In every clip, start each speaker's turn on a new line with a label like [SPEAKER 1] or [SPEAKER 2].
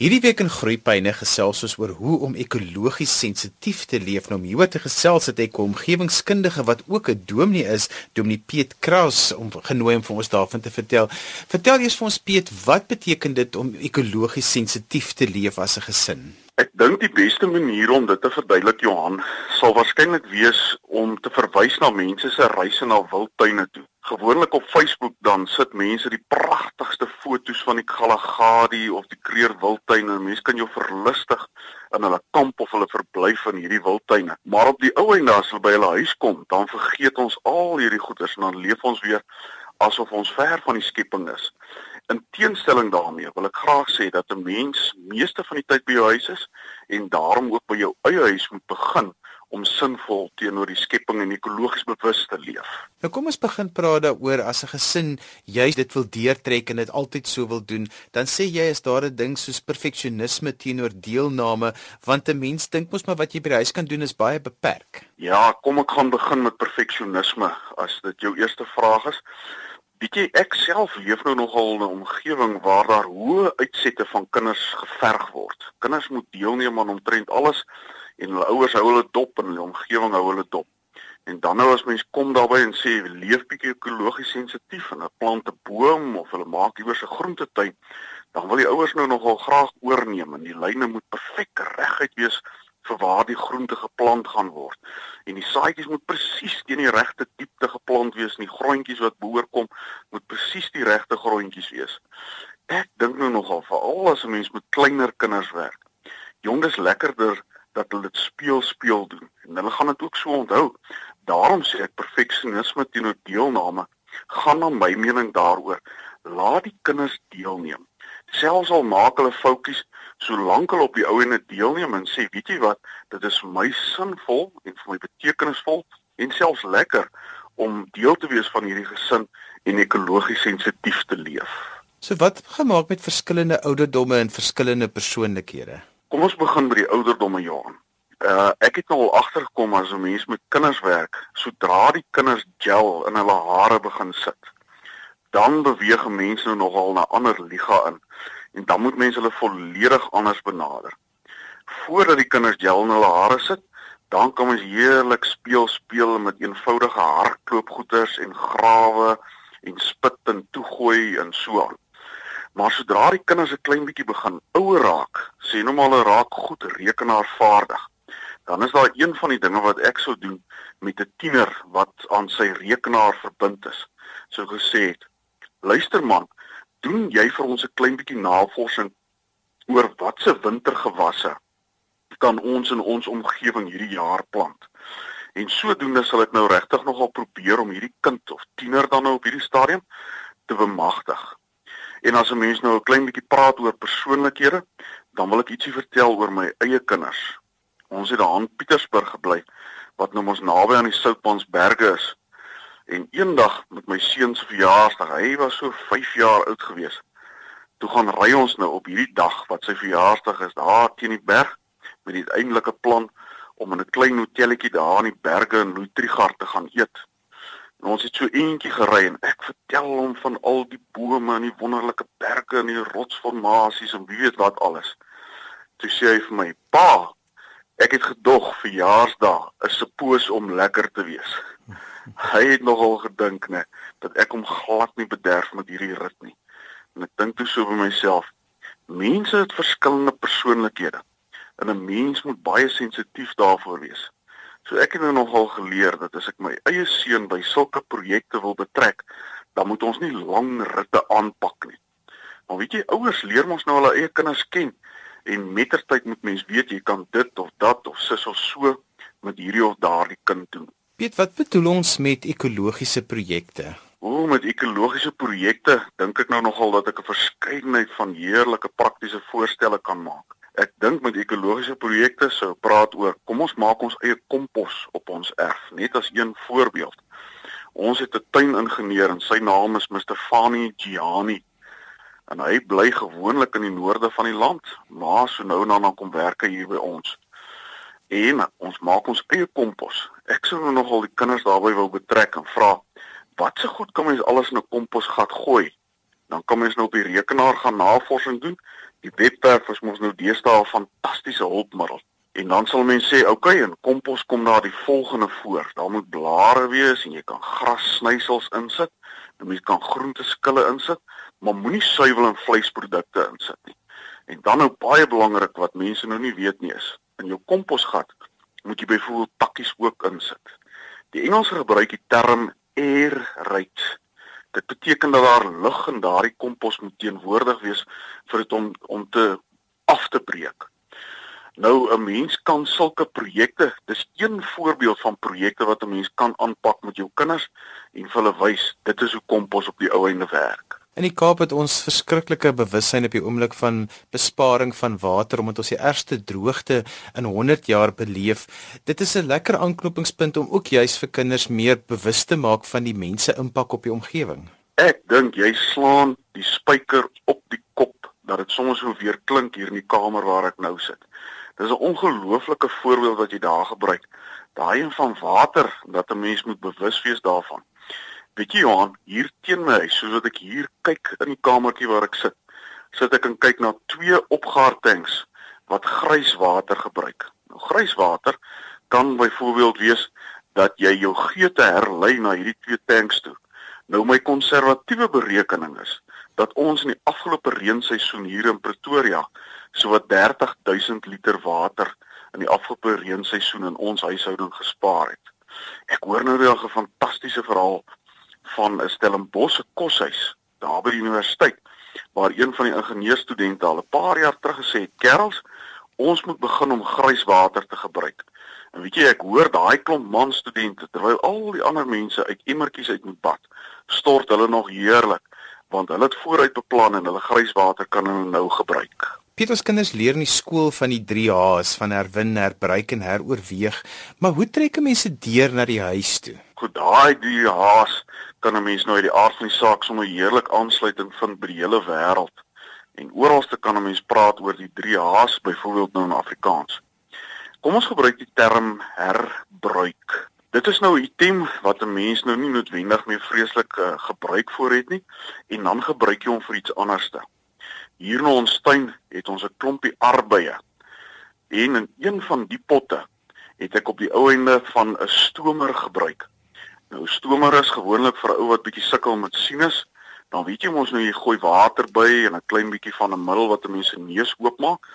[SPEAKER 1] Hierdie week in Groepyne gesels ons oor hoe om ekologies sensitief te leef. Nou om hier te gesels het ek 'n omgewingskundige wat ook 'n dominee is, Dominee Piet Kraus, om genooi om vir ons daarvan te vertel. Vertel eers vir ons Piet, wat beteken dit om ekologies sensitief te leef as 'n gesin?
[SPEAKER 2] Ek dink die beste manier om dit te verduidelik Johan sal waarskynlik wees om te verwys na mense se reise na wildtuine toe. Gewoonlik op Facebook dan sit mense die pragtigste foto's van die Kalahari of die Kreer wildtuine. Mense kan jou verlustig in hulle kamp of hulle verblyf in hierdie wildtuine. Maar op die ou einde as hulle by hulle huis kom, dan vergeet ons al hierdie goeders en dan leef ons weer asof ons ver van die skepping is. In teenstelling daarmee wil ek graag sê dat 'n mens meeste van die tyd by jou huis is en daarom ook by jou eie huis moet begin om sinvol teenoor die skepping en ekologies bewus te leef.
[SPEAKER 1] Nou kom ons begin praat daaroor as 'n gesin juist dit wil deurtrek en dit altyd so wil doen, dan sê jy is daar 'n ding soos perfeksionisme teenoor deelname, want 'n mens dink mos maar wat jy by die huis kan doen is baie beperk.
[SPEAKER 2] Ja, kom ek gaan begin met perfeksionisme as dit jou eerste vraag is. Weet jy ek self leef nou nogal in 'n omgewing waar daar hoë uitsette van kinders geverg word. Kinders moet deelneem aan omtrent alles en hulle ouers hou hulle dop en hulle omgewing hou hulle dop. En dan nou as mens kom daarby en sê leef bietjie ekologies sensitief en 'n plant 'n boom of hulle maak iewers 'n groentetuin, dan wil die ouers nou nogal graag oorneem en die lyne moet perfek reguit wees vir waar die groente geplant gaan word. En die saadjies moet presies teen die regte diepte geplant wees en die grondjies wat behoor kom moet presies die regte grondjies wees. Ek dink nou nogal veral as 'n mens met kleiner kinders werk. Jong dis lekkerder dat hulle dit speel speel doen en hulle gaan dit ook so onthou. Daarom sê ek perfeksionisme teenoor deelname gaan na my mening daaroor laat die kinders deelneem. Selfs al maak hulle foutjies, solank hulle op die ou en dit deelneem en sê, weet jy wat, dit is vir my sinvol en vir my betekenisvol en selfs lekker om deel te wees van hierdie gesin en ekologies sensitief te leef.
[SPEAKER 1] So wat gemaak met verskillende ouderdomme en verskillende persoonlikhede?
[SPEAKER 2] Kom ons begin by die ouderdomme Johan. Uh ek het nou al agtergekom as 'n mens met kinders werk, sodra die kinders gel in hulle hare begin sit, dan beweeg mense nou nogal na ander liga in en dan moet mense hulle volledig anders benader. Voordat die kinders gel in hulle hare sit, dan kan ons heerlik speel speel met eenvoudige hardloopgoeters en grawe en spit en toegooi en so aan. Maar sodra die kinders 'n klein bietjie begin ouer raak, sê nou maar hulle raak goed rekenaarvaardig. Dan is daar een van die dinge wat ek sou doen met 'n tiener wat aan sy rekenaar verbind is. So gesê het: "Luister man, doen jy vir ons 'n klein bietjie navorsing oor watse wintergewasse kan ons in ons omgewing hierdie jaar plant?" En sodoende sal ek nou regtig nogal probeer om hierdie kind of tiener dan nou op hierdie stadium te bemagtig. En as 'n mens nou 'n klein bietjie praat oor persoonlikhede, dan wil ek ietsie vertel oor my eie kinders. Ons het daar in Pietersburg gebly wat nou ons naby aan die Soutpansberge is. En eendag met my seun se verjaarsdag, hy was so 5 jaar oud gewees. Toe gaan ry ons nou op hierdie dag wat sy verjaarsdag is, daar teen die berg met die uiteindelike plan om in 'n klein hotelletjie daar in die berge in Louitrigard te gaan eet. En ons het so eentjie gery en ek vertel hom van al die bome en die wonderlike berge en die rotsformasies en wie weet wat alles. Toe sê hy vir my: "Pa, ek het gedog verjaarsdag is suppoos om lekker te wees." Hy het nogal gedink nê dat ek hom glad nie bederf met hierdie rit nie. En ek dink toe so by myself: mense het verskillende persoonlikhede en 'n mens moet baie sensitief daarvoor wees. So ek het nou nogal geleer dat as ek my eie seun by sulke projekte wil betrek, dan moet ons nie lang ritte aanpak nie. Maar weet jy, ouers leer mos nou hulle eie kinders ken en mettertyd moet mens weet jy kan dit of dat of sis of so met hierdie of daardie kind doen.
[SPEAKER 1] Piet, wat bedoel ons met ekologiese projekte?
[SPEAKER 2] O, met ekologiese projekte dink ek nou nogal dat ek 'n verskeidenheid van heerlike praktiese voorstelle kan maak. Ek dink met ekologiese projekte sou praat oor kom ons maak ons eie kompos op ons erf, net as een voorbeeld. Ons het 'n tuiningenieur en sy naam is Mr Fani Giani. En hy bly gewoonlik in die noorde van die land, maar so nou en dan kom werk hier by ons. En ons maak ons eie kompos. Ek sou nou nogal die kinders daarbey wil betrek en vra wat se goed kan mens alles in 'n komposgat gooi? Dan kan mens nou op die rekenaar gaan navorsing doen Die webwerf is mos nou deesdae 'n fantastiese hulpmiddel. En dan sal mense sê, "Oké, okay, in kompos kom daar die volgende voor. Daar moet blare wees en jy kan grassnysels insit. En mens kan groenteskille insit, maar moenie suiwel en vleisprodukte insit nie. En dan nou baie belangrik wat mense nou nie weet nie is, in jou komposgat moet jy byvoorbeeld takkies ook insit. Die Engelse gebruik die term aerate. Dit beteken dat daar lug in daardie kompos moet teenwoordig wees vir dit om om te af te breek. Nou 'n mens kan sulke projekte, dis een voorbeeld van projekte wat 'n mens kan aanpak met jou kinders en vir hulle wys dit is hoe kompos op die ou einde werk.
[SPEAKER 1] In die Kaap het ons verskriklike bewussyn op die oomblik van besparing van water omdat ons die ergste droogte in 100 jaar beleef. Dit is 'n lekker aanknopingspunt om ook juis vir kinders meer bewus te maak van die mense impak op die omgewing.
[SPEAKER 2] Ek dink jy slaan die spyker op die kop dat dit soms so weer klink hier in die kamer waar ek nou sit. Dis 'n ongelooflike voorbeeld wat jy daar gebruik. Daai een van water dat 'n mens moet bewus wees daarvan. Weet jy Johan, hier teen my huis, soos wat ek hier kyk in die kamertjie waar ek sit, sit ek en kyk na twee opgaartanks wat grijswater gebruik. Nou grijswater kan byvoorbeeld wees dat jy jou geute herlei na hierdie twee tanks toe. Nou my konservatiewe berekening is dat ons in die afgelope reenseisoen hier in Pretoria sowat 30000 liter water in die afgelope reenseisoen in ons huishouding gespaar het. Ek hoor nou 'n fantastiese verhaal van 'n Stellenbosch koshuis daar by die universiteit waar een van die ingenieurstudente al 'n paar jaar terug gesê het: "Kerels, ons moet begin om grijswater te gebruik." En weet jy, ek hoor daai klomp man studente terwyl al die ander mense uit emmertjies uit moet bad, stort hulle nog heerlik want hulle het vooruit beplan en hulle grijswater kan hulle nou gebruik.
[SPEAKER 1] Pieters kinders leer in die skool van die 3 H's van herwin, herbruik en heroorweeg, maar hoe trek mense deur na die huis toe?
[SPEAKER 2] Goed, daai 3 H's kan 'n mens nou uit die aard van die saak sommer heerlik aansluiting vind by die hele wêreld. En oralste kan 'n mens praat oor die 3 H's, byvoorbeeld nou in Afrikaans. Kom ons gebruik die term herbruik. Dit is nou 'n item wat 'n mens nou nie noodwendig meer vreeslik uh, gebruik voor het nie en dan gebruik jy hom vir iets anderste. Hier in ons tuin het ons 'n klompie arbeye. En in een van die potte het ek op die ou einde van 'n stomer gebruik. Nou stomer is gewoonlik vir 'n ou wat bietjie sukkel met sinus. Dan weet jy mos nou jy gooi water by en 'n klein bietjie van 'n middel wat 'n mens se neus oopmaak.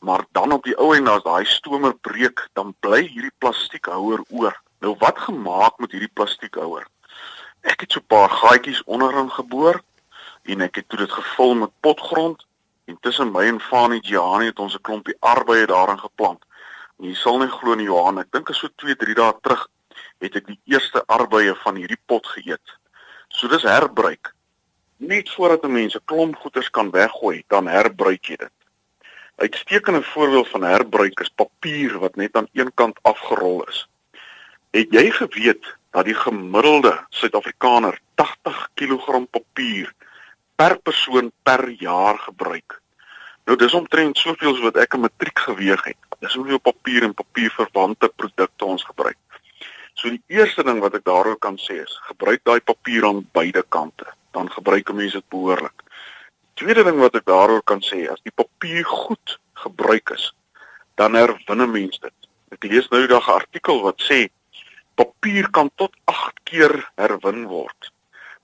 [SPEAKER 2] Maar dan op die ou einde as daai stomer breek, dan bly hierdie plastiekhouer oor. Nou wat gemaak met hierdie plastiekhouer? Ek het so 'n paar gaatjies onderin geboor en ek het dit gevul met potgrond En tussen my en Fanie Jani het ons 'n klompie arbeye daarin geplant. En jy sal nie glo nie Johan, ek dink so 2, 3 dae terug het ek die eerste arbeye van hierdie pot geëet. So dis herbruik. Net voordat 'n mens 'n klomp goeders kan weggooi, dan herbruik jy dit. Uitstekende voorbeeld van herbruik is papier wat net aan een kant afgerol is. Het jy geweet dat die gemiddelde Suid-Afrikaner 80 kg papier per persoon per jaar gebruik. Nou dis omtrent soveel as wat ek 'n matriek geweeg het. Dis hoeveel papier en papierverwante produkte ons gebruik. So die eerste ding wat ek daaroor kan sê is, gebruik daai papier aan beide kante, dan gebruik 'n mens dit behoorlik. Tweede ding wat ek daaroor kan sê, as die papier goed gebruik is, dan herwin 'n mens dit. Ek lees nou die dag 'n artikel wat sê papier kan tot 8 keer herwin word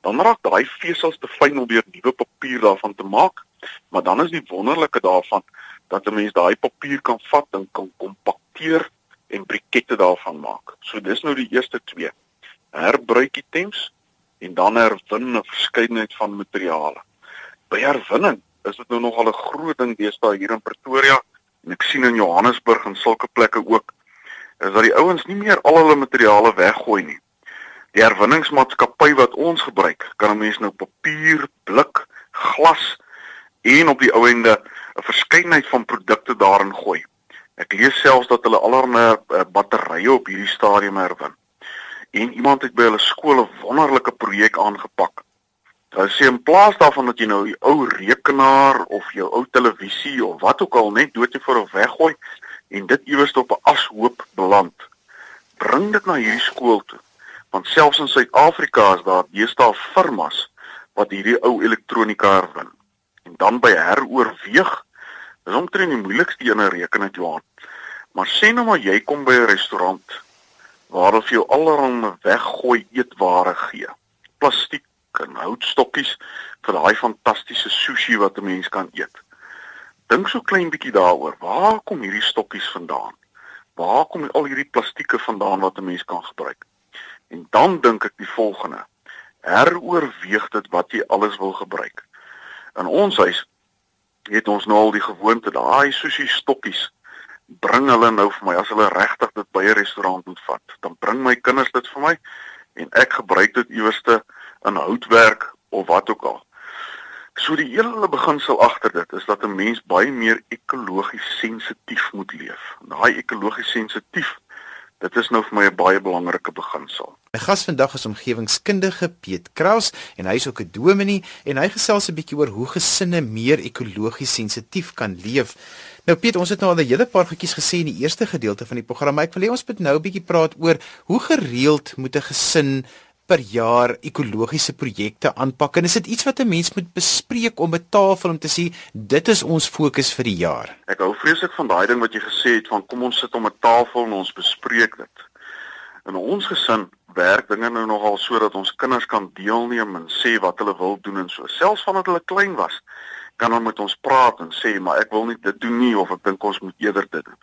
[SPEAKER 2] dan raak daai vesels te fyn om weer nuwe papier daarvan te maak. Maar dan is die wonderlike daarvan dat 'n mens daai papier kan vat en kan kompakteer en brikette daarvan maak. So dis nou die eerste twee. Herbruik items en dan herwin 'n verskeidenheid van materiale. By herwinning is dit nou nogal 'n groot ding deesdae hier in Pretoria en ek sien in Johannesburg en sulke plekke ook is dat die ouens nie meer al hulle materiale weggooi nie. Die herwinningsmaatskappy wat ons gebruik, kan 'n mens nou papier, blik, glas en op die ou ende 'n verskeidenheid van produkte daarin gooi. Ek lees selfs dat hulle allerlei uh, batterye op hierdie stadium herwin. En iemand het by hulle skool 'n wonderlike projek aangepak. Hulle sê in plaas daarvan dat jy nou die ou rekenaar of jou ou televisie of wat ook al net dood voor of weggooi en dit iewers op 'n ashoop beland, bring dit na hierdie skool toe want selfs in Suid-Afrika is daar deesdae firmas wat hierdie ou elektronika herwin. En dan by heroorweeg, Dis omtrent die moeilikste een in rekening Johan. Maar sê nou maar jy kom by 'n restaurant waar hulle vir jou allerlei weggooi eetware gee. Plastiek en houtstokkies vir daai fantastiese sushi wat 'n mens kan eet. Dink so klein bietjie daaroor. Waar kom hierdie stokkies vandaan? Waar kom al hierdie plastieke vandaan wat 'n mens kan gebruik? En dan dink ek die volgende. Heroorweeg dit wat jy alles wil gebruik. In ons huis het ons nou al die gewoonte daai sushi stokkies bring hulle nou vir my as hulle regtig dit by 'n restaurant moet vat. Dan bring my kinders dit vir my en ek gebruik dit iewerste in houtwerk of wat ook al. So die hele beginsel agter dit is dat 'n mens baie meer ekologies sensitief moet leef. Daai ekologies sensitief, dit is nou vir my 'n baie belangrike beginsel.
[SPEAKER 1] My gas vandag is omgewingskundige Piet Kraus en hy is ook 'n dominee en hy gesels 'n bietjie oor hoe gesinne meer ekologies sensitief kan leef. Nou Piet, ons het nou al 'n hele paar goedjies gesê in die eerste gedeelte van die program, maar ek wil hê ons moet nou 'n bietjie praat oor hoe gereeld moet 'n gesin per jaar ekologiese projekte aanpak en is dit iets wat 'n mens moet bespreek om 'n tafel om te sê dit is ons fokus vir die jaar.
[SPEAKER 2] Ek hou vreeslik van daai ding wat jy gesê het van kom ons sit om 'n tafel en ons bespreek dit. In ons gesin werk dinge nou nogal sodat ons kinders kan deelneem en sê wat hulle wil doen en so. Selfs vandat hulle klein was, kan hulle met ons praat en sê maar ek wil nie dit doen nie of ek dink ons moet eerder dit doen.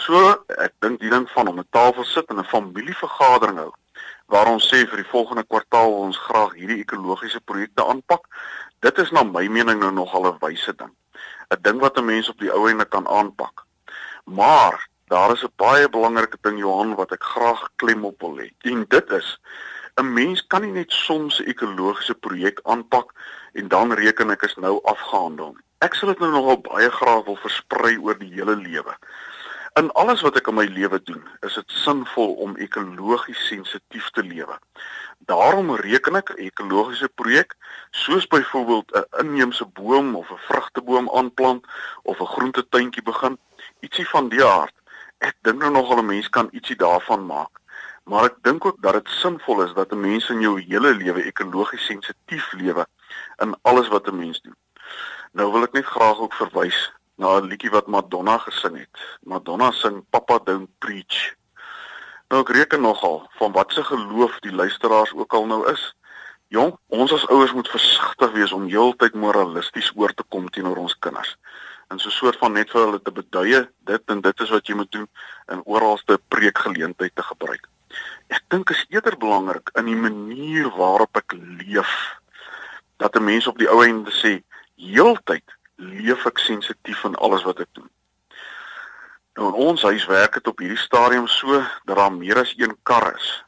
[SPEAKER 2] So, ek dink die ding van om 'n tafel sit en 'n familievergadering hou waar ons sê vir die volgende kwartaal ons graag hierdie ekologiese projekte aanpak. Dit is na my mening nou nogal 'n wyse ding. 'n Ding wat 'n mens op die ou ende kan aanpak. Maar daar is 'n baie belangrike ding Johan wat ek graag klem op wil lê. En dit is 'n mens kan nie net soms 'n ekologiese projek aanpak en dan reken ek is nou afgehandel. Ek sal dit nou nogal baie graag wil versprei oor die hele lewe. In alles wat ek in my lewe doen, is dit sinvol om ekologies sensitief te lewe. Daarom reken ek 'n ekologiese projek soos byvoorbeeld 'n inheemse boom of 'n vrugteboom aanplant of 'n groentetuintjie begin, ietsie van die aard. Ek dink nou nogal 'n mens kan ietsie daarvan maak. Maar ek dink ook dat dit sinvol is dat 'n mens in jou hele lewe ekologies sensitief lewe in alles wat 'n mens doen. Nou wil ek net graag ook verwys na 'n liedjie wat Madonna gesing het. Madonna sing Papa Don't Preach. Nou ek reken nogal van wat se geloof die luisteraars ook al nou is. Jong, ons as ouers moet versigtig wees om heeltyd moralisties oor te kom teenoor ons kinders. En so 'n soort van net vir hulle te beduie, dit en dit is wat jy moet doen en oralste preekgeleentheid te gebruik. Ek dink is eerder belangrik in die manier waarop ek leef dat 'n mens op die ou einde sê heeltyd leef ek sensitief in alles wat ek doen. Nou in ons huis werk dit op hierdie stadium so dat daar meer as een kar is.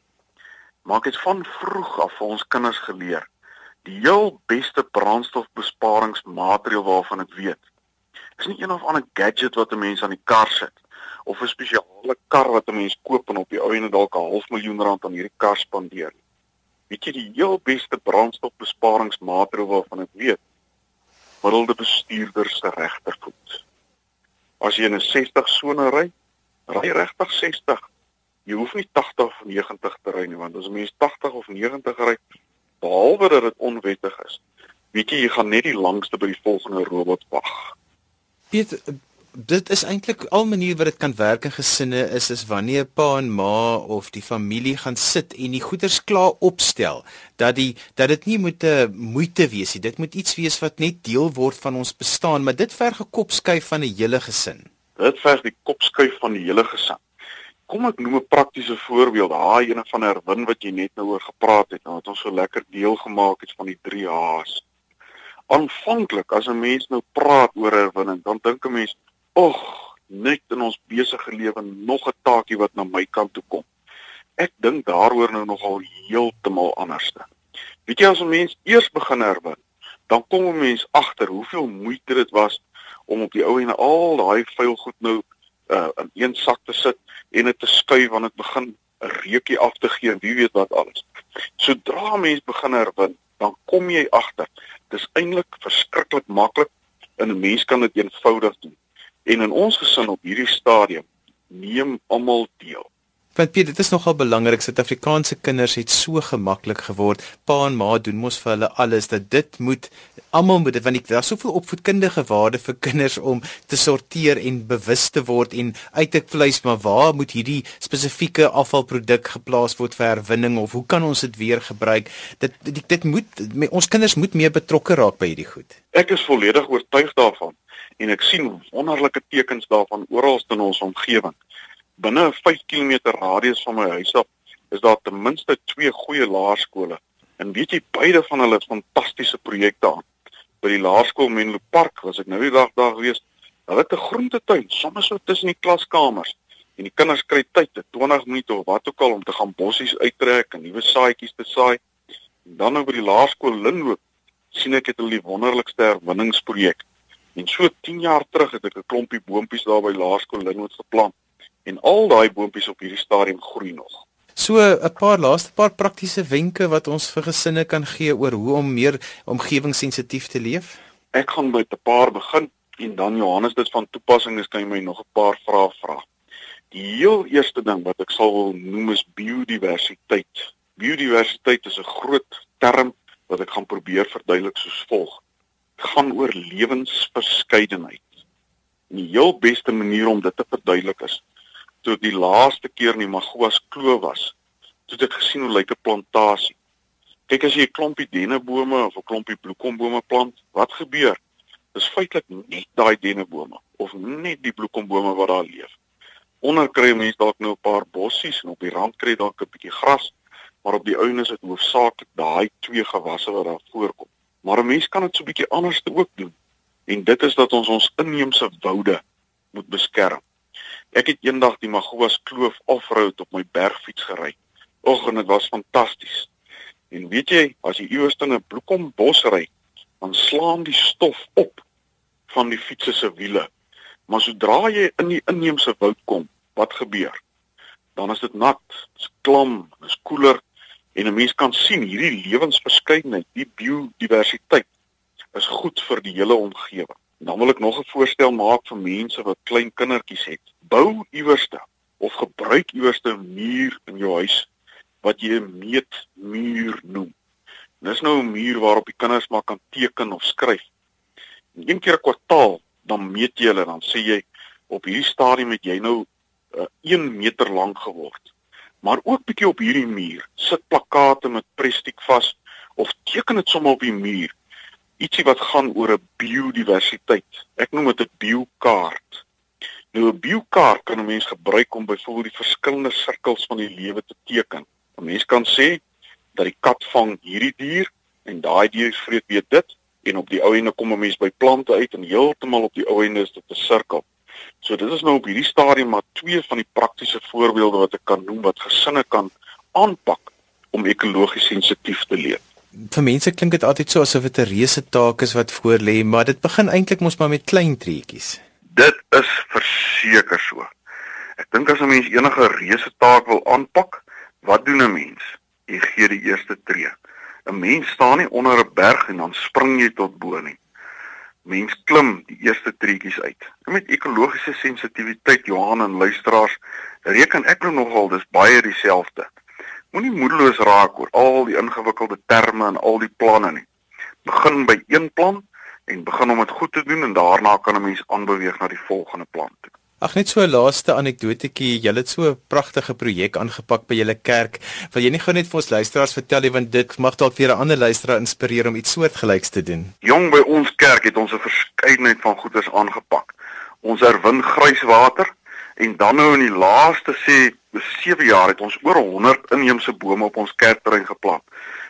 [SPEAKER 2] Maak dit van vroeg af vir ons kinders geleer. Die heel beste brandstofbesparingsmaatreël waarvan ek weet, is nie een of ander gadget wat 'n mens aan die kar sit of 'n spesiale kar wat 'n mens koop en op die ou ene dalk 'n half miljoen rand aan hierdie kar spandeer. Weet jy die heel beste brandstofbesparingsmaatreël waarvan ek weet, gemiddelde bestuurder se regtervoet. As jy in 'n 60 sone ry, ry regtig 60. Jy hoef nie 80 of 90 te ry nie, want as 'n mens 80 of 90 ry, behalwe dat dit onwettig is, weet jy jy gaan net die langste by die volgende robot wag.
[SPEAKER 1] Piet, dit is eintlik al manier wat dit kan werk in gesinne is is wanneer pa en ma of die familie gaan sit en die goeders klaar opstel dat die dat dit nie moet 'n uh, moeite wees nie. Dit moet iets wees wat net deel word van ons bestaan maar dit verg 'n kopskuif van 'n hele gesin.
[SPEAKER 2] Dit verg die kopskuif van die hele gesin. Kom ek noem 'n praktiese voorbeeld. Daai ene van Erwin wat jy net nou oor gepraat het nou het ons so lekker deel gemaak het van die 3 H's aanvanklik as 'n mens nou praat oor herwinning dan dink 'n mens Och, net in ons besige lewe nog 'n taakie wat na my kant toe kom. Ek dink daaroor nou nogal heeltemal anderste. Weet jy as 'n mens eers begin herwin, dan kom 'n mens agter hoeveel moeite dit was om op die ou en al daai vuil goed nou uh, in een sak te sit en dit te skuif wanneer dit begin 'n reukie af te gee en wie weet wat alles. Sodra mens begin herwin, dan kom jy agter. Dis eintlik verskriklik maklik en 'n mens kan dit eenvoudig doen. En in ons gesin op hierdie stadium neem almal deel.
[SPEAKER 1] Want Piet, dit is nogal belangrik. Suid-Afrikaanse kinders het so gemaklik geword. Pa en ma doen mos vir hulle alles dat dit moet almal moet dit want ek daar's soveel opvoedkundige waarde vir kinders om te sorteer en bewus te word en uit te vleis maar waar moet hierdie spesifieke afvalproduk geplaas word vir herwinning of hoe kan ons dit weer gebruik? Dit dit, dit moet ons kinders moet meer betrokke raak by hierdie goed.
[SPEAKER 2] Ek is volledig oortuig daarvan en ek sien wonderlike tekens daarvan oral in ons omgewing. Binne 'n 5 km radius van my huis af is daar ten minste twee goeie laerskole. En weet jy, beide van hulle het fantastiese projekte aan. By die laerskool Menlo Park was ek nou die dag daar gewees. Hulle het 'n groentetuin sommer so tussen die klaskamers. En die kinders kry tyd, 20 minute of wat ook al om te gaan bossies uittrek en nuwe saadjies te saai. En dan nou by die laerskool Linwood sien ek het hulle die wonderlikste herwinningsprojek. En so 10 jaar terug het ek 'n klompie boontjies daar by Laerskool Linwood geplant en al daai boontjies op hierdie stadium groei nog.
[SPEAKER 1] So 'n paar laaste paar praktiese wenke wat ons vir gesinne kan gee oor hoe om meer omgewingssensitief te leef.
[SPEAKER 2] Ek gaan met 'n paar begin en dan Johannes dit van toepassing is kan jy my nog 'n paar vrae vra. Die heel eerste ding wat ek sal noem is biodiversiteit. Biodiversiteit is 'n groot term wat ek gaan probeer verduidelik soos volg gaan oor lewensverskeidenheid. En die heel beste manier om dit te verduidelik is toe die laaste keer in die Magoas Kloof was, toe ek gesien hoe lyk 'n plantasie. Kyk as jy 'n klompie dennebome of 'n klompie bloekombome plant, wat gebeur? Dis feitelik net daai dennebome of net die bloekombome wat daar leef. Onder kry mense dalk nou 'n paar bossies en op die rand kry dalk 'n bietjie gras, maar op die ouene is dit hoofsaaklik daai twee gewasse wat daar voorkom. Maar 'n mens kan dit so 'n bietjie anders te ook doen. En dit is dat ons ons inheemse woude moet beskerm. Ek het eendag die Magoas Kloof off-road op my bergfiets gery. Och en dit was fantasties. En weet jy, as jy iewers in 'n bloekombos ry, dan slaan die stof op van die fiets se wiele. Maar sodra jy in die inheemse woud kom, wat gebeur? Dan is dit nat, dit's klam, dit's koeler En 'n mens kan sien hierdie lewensverskeidenheid, die biodiversiteit is goed vir die hele omgewing. Dan wil ek nog 'n voorstel maak vir mense wat klein kindertjies het. Bou iewerste of gebruik iewerste 'n muur in jou huis wat jy 'n meetmuur noem. Dis nou 'n muur waarop die kinders maar kan teken of skryf. En een keer 'n kwartaal dan meet jy hulle dan sê jy op hierdie stadium het jy nou uh, 1 meter lank geword maar ook bietjie op hierdie muur sit plakate met prestiek vas of teken dit sommer op die muur ietsie wat gaan oor 'n biodiversiteit ek noem dit 'n biokaart nou 'n biokaart kan 'n mens gebruik om byvoorbeeld die verskillende sirkels van die lewe te teken 'n mens kan sê dat die kat vang hierdie dier en daai dier vreet weer dit en op die ou ende kom 'n mens by plante uit en heeltemal op die ou ende is dit 'n sirkel So dit is nou op hierdie stadium maar twee van die praktiese voorbeelde wat ek kan noem wat gesinne kan aanpak om ekologies sensitief te leef.
[SPEAKER 1] Vir mense klink dit altyd so asof dit 'n reuse taak is wat voor lê, maar dit begin eintlik mos maar met klein treetjies.
[SPEAKER 2] Dit is verseker so. Ek dink as 'n mens enige reuse taak wil aanpak, wat doen 'n mens? Jy gee die eerste tree. 'n Mens staan nie onder 'n berg en dan spring jy tot bo nie mens klim die eerste treetjies uit. En met ekologiese sensitiwiteit Johan en luisteraars, reken ek nou nogal dis baie dieselfde. Moenie moedeloos raak oor al die ingewikkelde terme en al die planne nie. Begin by een plan en begin om dit goed te doen en daarna kan 'n mens aanbeweeg na die volgende plan toe.
[SPEAKER 1] Ag net so 'n laaste anekdotetjie. Julle het so 'n pragtige projek aangepak by julle kerk. Wil jy nie gou net vir ons luisteraars vertel nie want dit mag dalk vir 'n ander luisteraar inspireer om iets soortgelyks te doen.
[SPEAKER 2] Jong by ons kerk het ons 'n verskeidenheid van goederes aangepak. Ons herwin grijswater en dan nou in die laaste sê 7 jaar het ons oor 100 inheemse bome op ons kerkterrein geplant.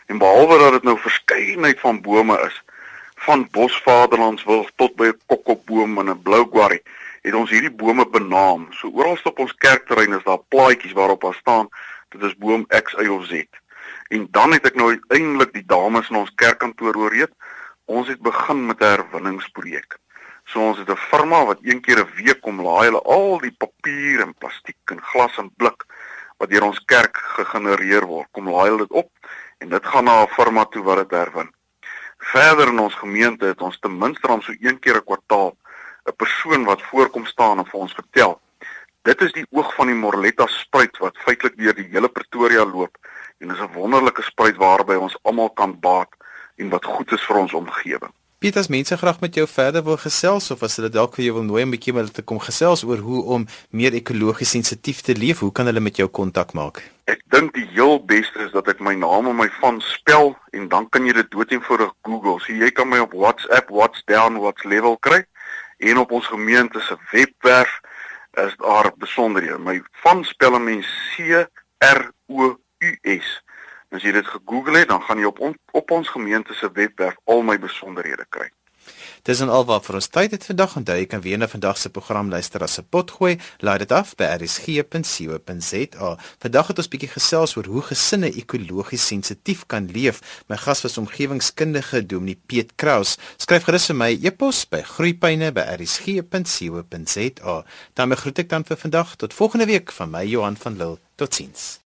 [SPEAKER 2] En behalwe dat dit nou verskeidenheid van bome is, van bosvaderlandswilg tot by 'n kokopboom en 'n blou quarry het ons hierdie bome benaam. So oral op ons kerkterrein is daar plaadjies waarop daar staan dit is boom X, Y of Z. En dan het ek nou uiteindelik die dames in ons kerkkantoor ooreed. Ons het begin met 'n herwinningsprojek. So ons het 'n firma wat een keer 'n week kom laai hulle al die papier en plastiek en glas en blik wat deur ons kerk gegenereer word. Kom laai hulle dit op en dit gaan na 'n firma toe wat dit herwin. Verder in ons gemeente het ons ten minste dan so een keer 'n kwartaal 'n persoon wat voorkom staan en vir ons vertel Dit is die oog van die Morletta spruit wat feitelik deur die hele Pretoria loop en is 'n wonderlike spruit waarby ons almal kan baat en wat goed is vir ons omgewing.
[SPEAKER 1] Piet, as mense graag met jou verder wil gesels of as hulle dalk vir jou wil nooi om 'n bietjie met hulle te kom gesels oor hoe om meer ekologies sensitief te leef, hoe kan hulle met jou kontak maak?
[SPEAKER 2] Ek dink die heel beste is dat ek my naam en my van spel en dan kan jy dit doeteenvoudig Google. So jy kan my op WhatsApp, What's Down, What's Level kry en op ons gemeente se webwerf is daar besonderhede. My van spel mens C R O U S. As jy dit gegoogel het, dan gaan jy op on, op ons gemeente se webwerf al my besonderhede kry.
[SPEAKER 1] Dis en alwaar vir ons tyd het vandag onthou jy kan weer na vandag se program luister as 'n potgooi. Laai dit af by rsg.co.za. Vandag het ons bietjie gesels oor hoe gesinne ekologies sensitief kan leef. My gas was omgewingskundige Dominee Piet Kraus. Skryf gerus vir my e-pos by groeipyne@rsg.co.za. Dan groet ek dan vir vandag tot volgende week van my Johan van Lille. Totsiens.